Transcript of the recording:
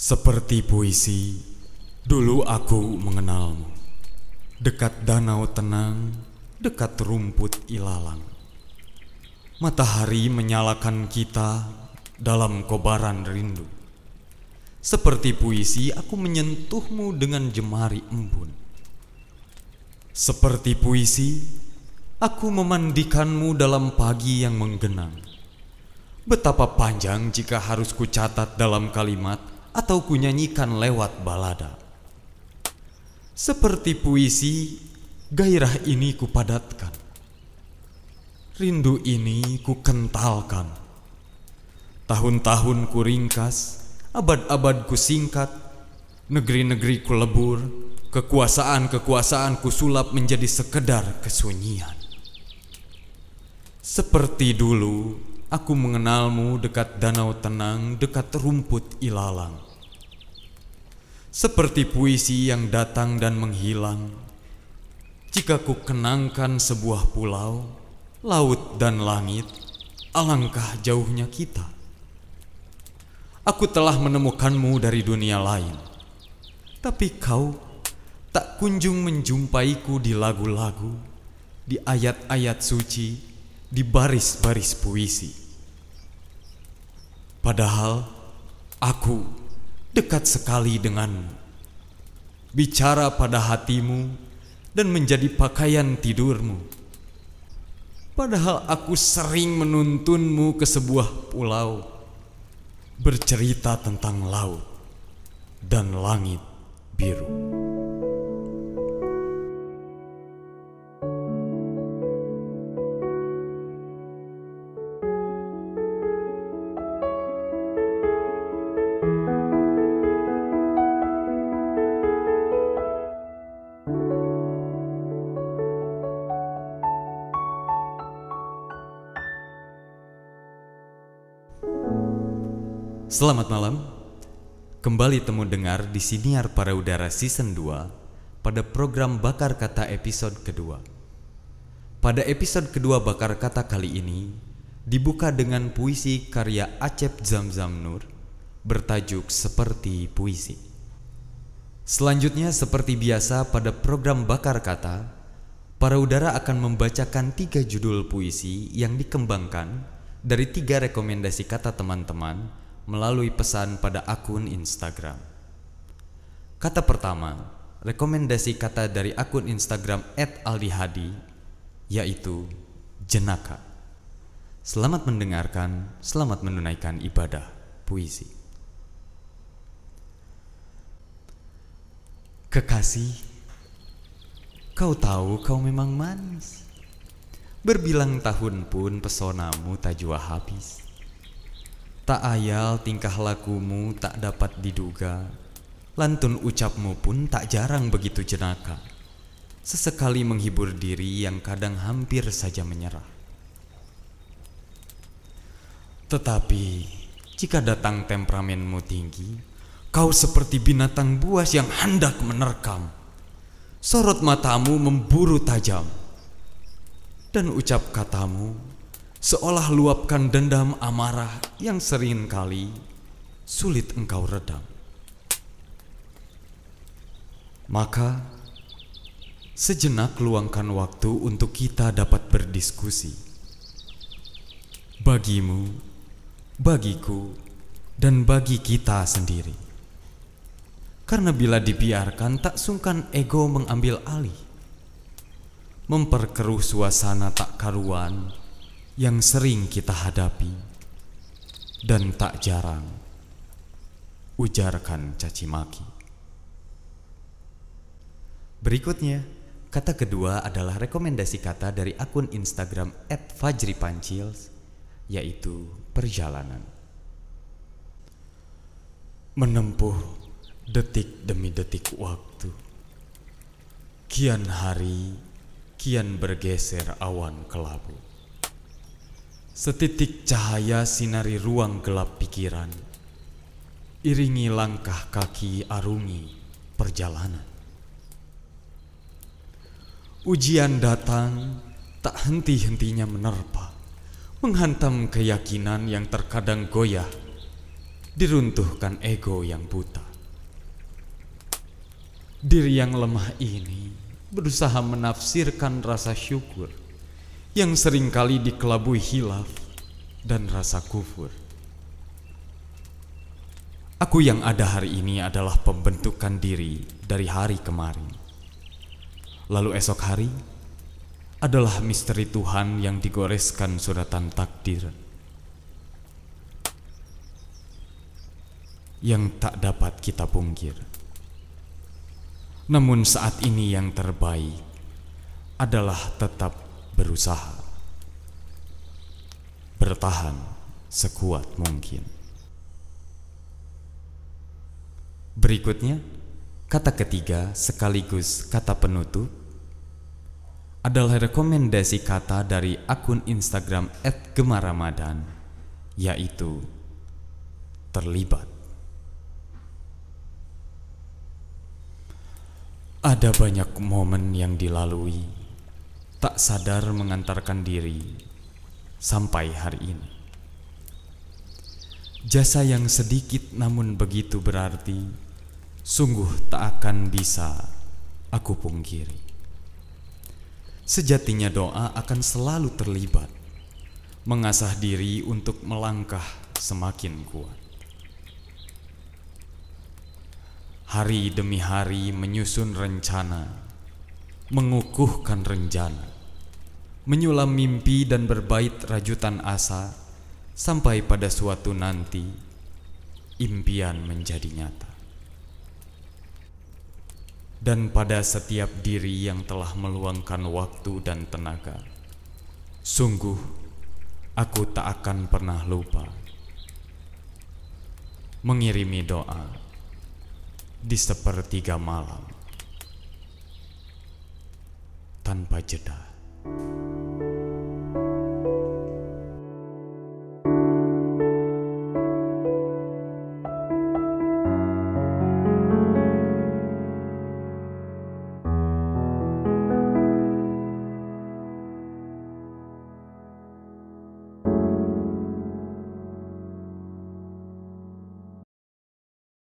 Seperti puisi, dulu aku mengenalmu. Dekat danau tenang, dekat rumput ilalang. Matahari menyalakan kita dalam kobaran rindu. Seperti puisi, aku menyentuhmu dengan jemari embun. Seperti puisi, aku memandikanmu dalam pagi yang menggenang. Betapa panjang jika harus kucatat dalam kalimat atau kunyanyikan lewat balada. Seperti puisi, gairah ini kupadatkan. Rindu ini kukentalkan. Tahun-tahun ku ringkas, abad-abad ku singkat, negeri-negeri ku lebur, kekuasaan-kekuasaan ku sulap menjadi sekedar kesunyian. Seperti dulu, aku mengenalmu dekat danau tenang, dekat rumput ilalang. Seperti puisi yang datang dan menghilang. Jika ku kenangkan sebuah pulau, laut dan langit, alangkah jauhnya kita. Aku telah menemukanmu dari dunia lain, tapi kau tak kunjung menjumpaiku di lagu-lagu, di ayat-ayat suci, di baris-baris puisi. Padahal aku dekat sekali denganmu, bicara pada hatimu dan menjadi pakaian tidurmu. Padahal aku sering menuntunmu ke sebuah pulau, bercerita tentang laut dan langit biru. Selamat malam. Kembali temu dengar di Siniar Para Udara Season 2 pada program Bakar Kata episode kedua. Pada episode kedua Bakar Kata kali ini dibuka dengan puisi karya Acep Zamzam Nur bertajuk Seperti Puisi. Selanjutnya seperti biasa pada program Bakar Kata, para udara akan membacakan tiga judul puisi yang dikembangkan dari tiga rekomendasi kata teman-teman melalui pesan pada akun Instagram. Kata pertama, rekomendasi kata dari akun Instagram @aldihadi yaitu jenaka. Selamat mendengarkan, selamat menunaikan ibadah puisi. Kekasih, kau tahu kau memang manis. Berbilang tahun pun pesonamu tak jua habis. Tak ayal tingkah lakumu tak dapat diduga. Lantun ucapmu pun tak jarang begitu jenaka. Sesekali menghibur diri yang kadang hampir saja menyerah. Tetapi jika datang temperamenmu tinggi Kau seperti binatang buas yang hendak menerkam. Sorot matamu memburu tajam. Dan ucap katamu seolah luapkan dendam amarah yang sering kali sulit engkau redam. Maka sejenak luangkan waktu untuk kita dapat berdiskusi. Bagimu, bagiku, dan bagi kita sendiri. Karena bila dibiarkan tak sungkan ego mengambil alih. Memperkeruh suasana tak karuan yang sering kita hadapi dan tak jarang ujarkan caci maki. Berikutnya, kata kedua adalah rekomendasi kata dari akun Instagram @fajripancils yaitu perjalanan. Menempuh detik demi detik waktu. Kian hari, kian bergeser awan kelabu Setitik cahaya sinari ruang gelap pikiran, iringi langkah kaki arungi perjalanan. Ujian datang tak henti-hentinya menerpa, menghantam keyakinan yang terkadang goyah, diruntuhkan ego yang buta. Diri yang lemah ini berusaha menafsirkan rasa syukur yang sering kali dikelabui hilaf dan rasa kufur. Aku yang ada hari ini adalah pembentukan diri dari hari kemarin. Lalu esok hari adalah misteri Tuhan yang digoreskan suratan takdir yang tak dapat kita pungkir. Namun saat ini yang terbaik adalah tetap berusaha. Bertahan sekuat mungkin. Berikutnya, kata ketiga sekaligus kata penutup adalah rekomendasi kata dari akun Instagram @gemaramadan yaitu terlibat. Ada banyak momen yang dilalui, tak sadar mengantarkan diri sampai hari ini. Jasa yang sedikit namun begitu berarti, sungguh tak akan bisa aku pungkiri. Sejatinya doa akan selalu terlibat, mengasah diri untuk melangkah semakin kuat. Hari demi hari menyusun rencana, mengukuhkan rencana, menyulam mimpi dan berbait rajutan asa, sampai pada suatu nanti impian menjadi nyata. Dan pada setiap diri yang telah meluangkan waktu dan tenaga, sungguh aku tak akan pernah lupa mengirimi doa di sepertiga malam tanpa jeda.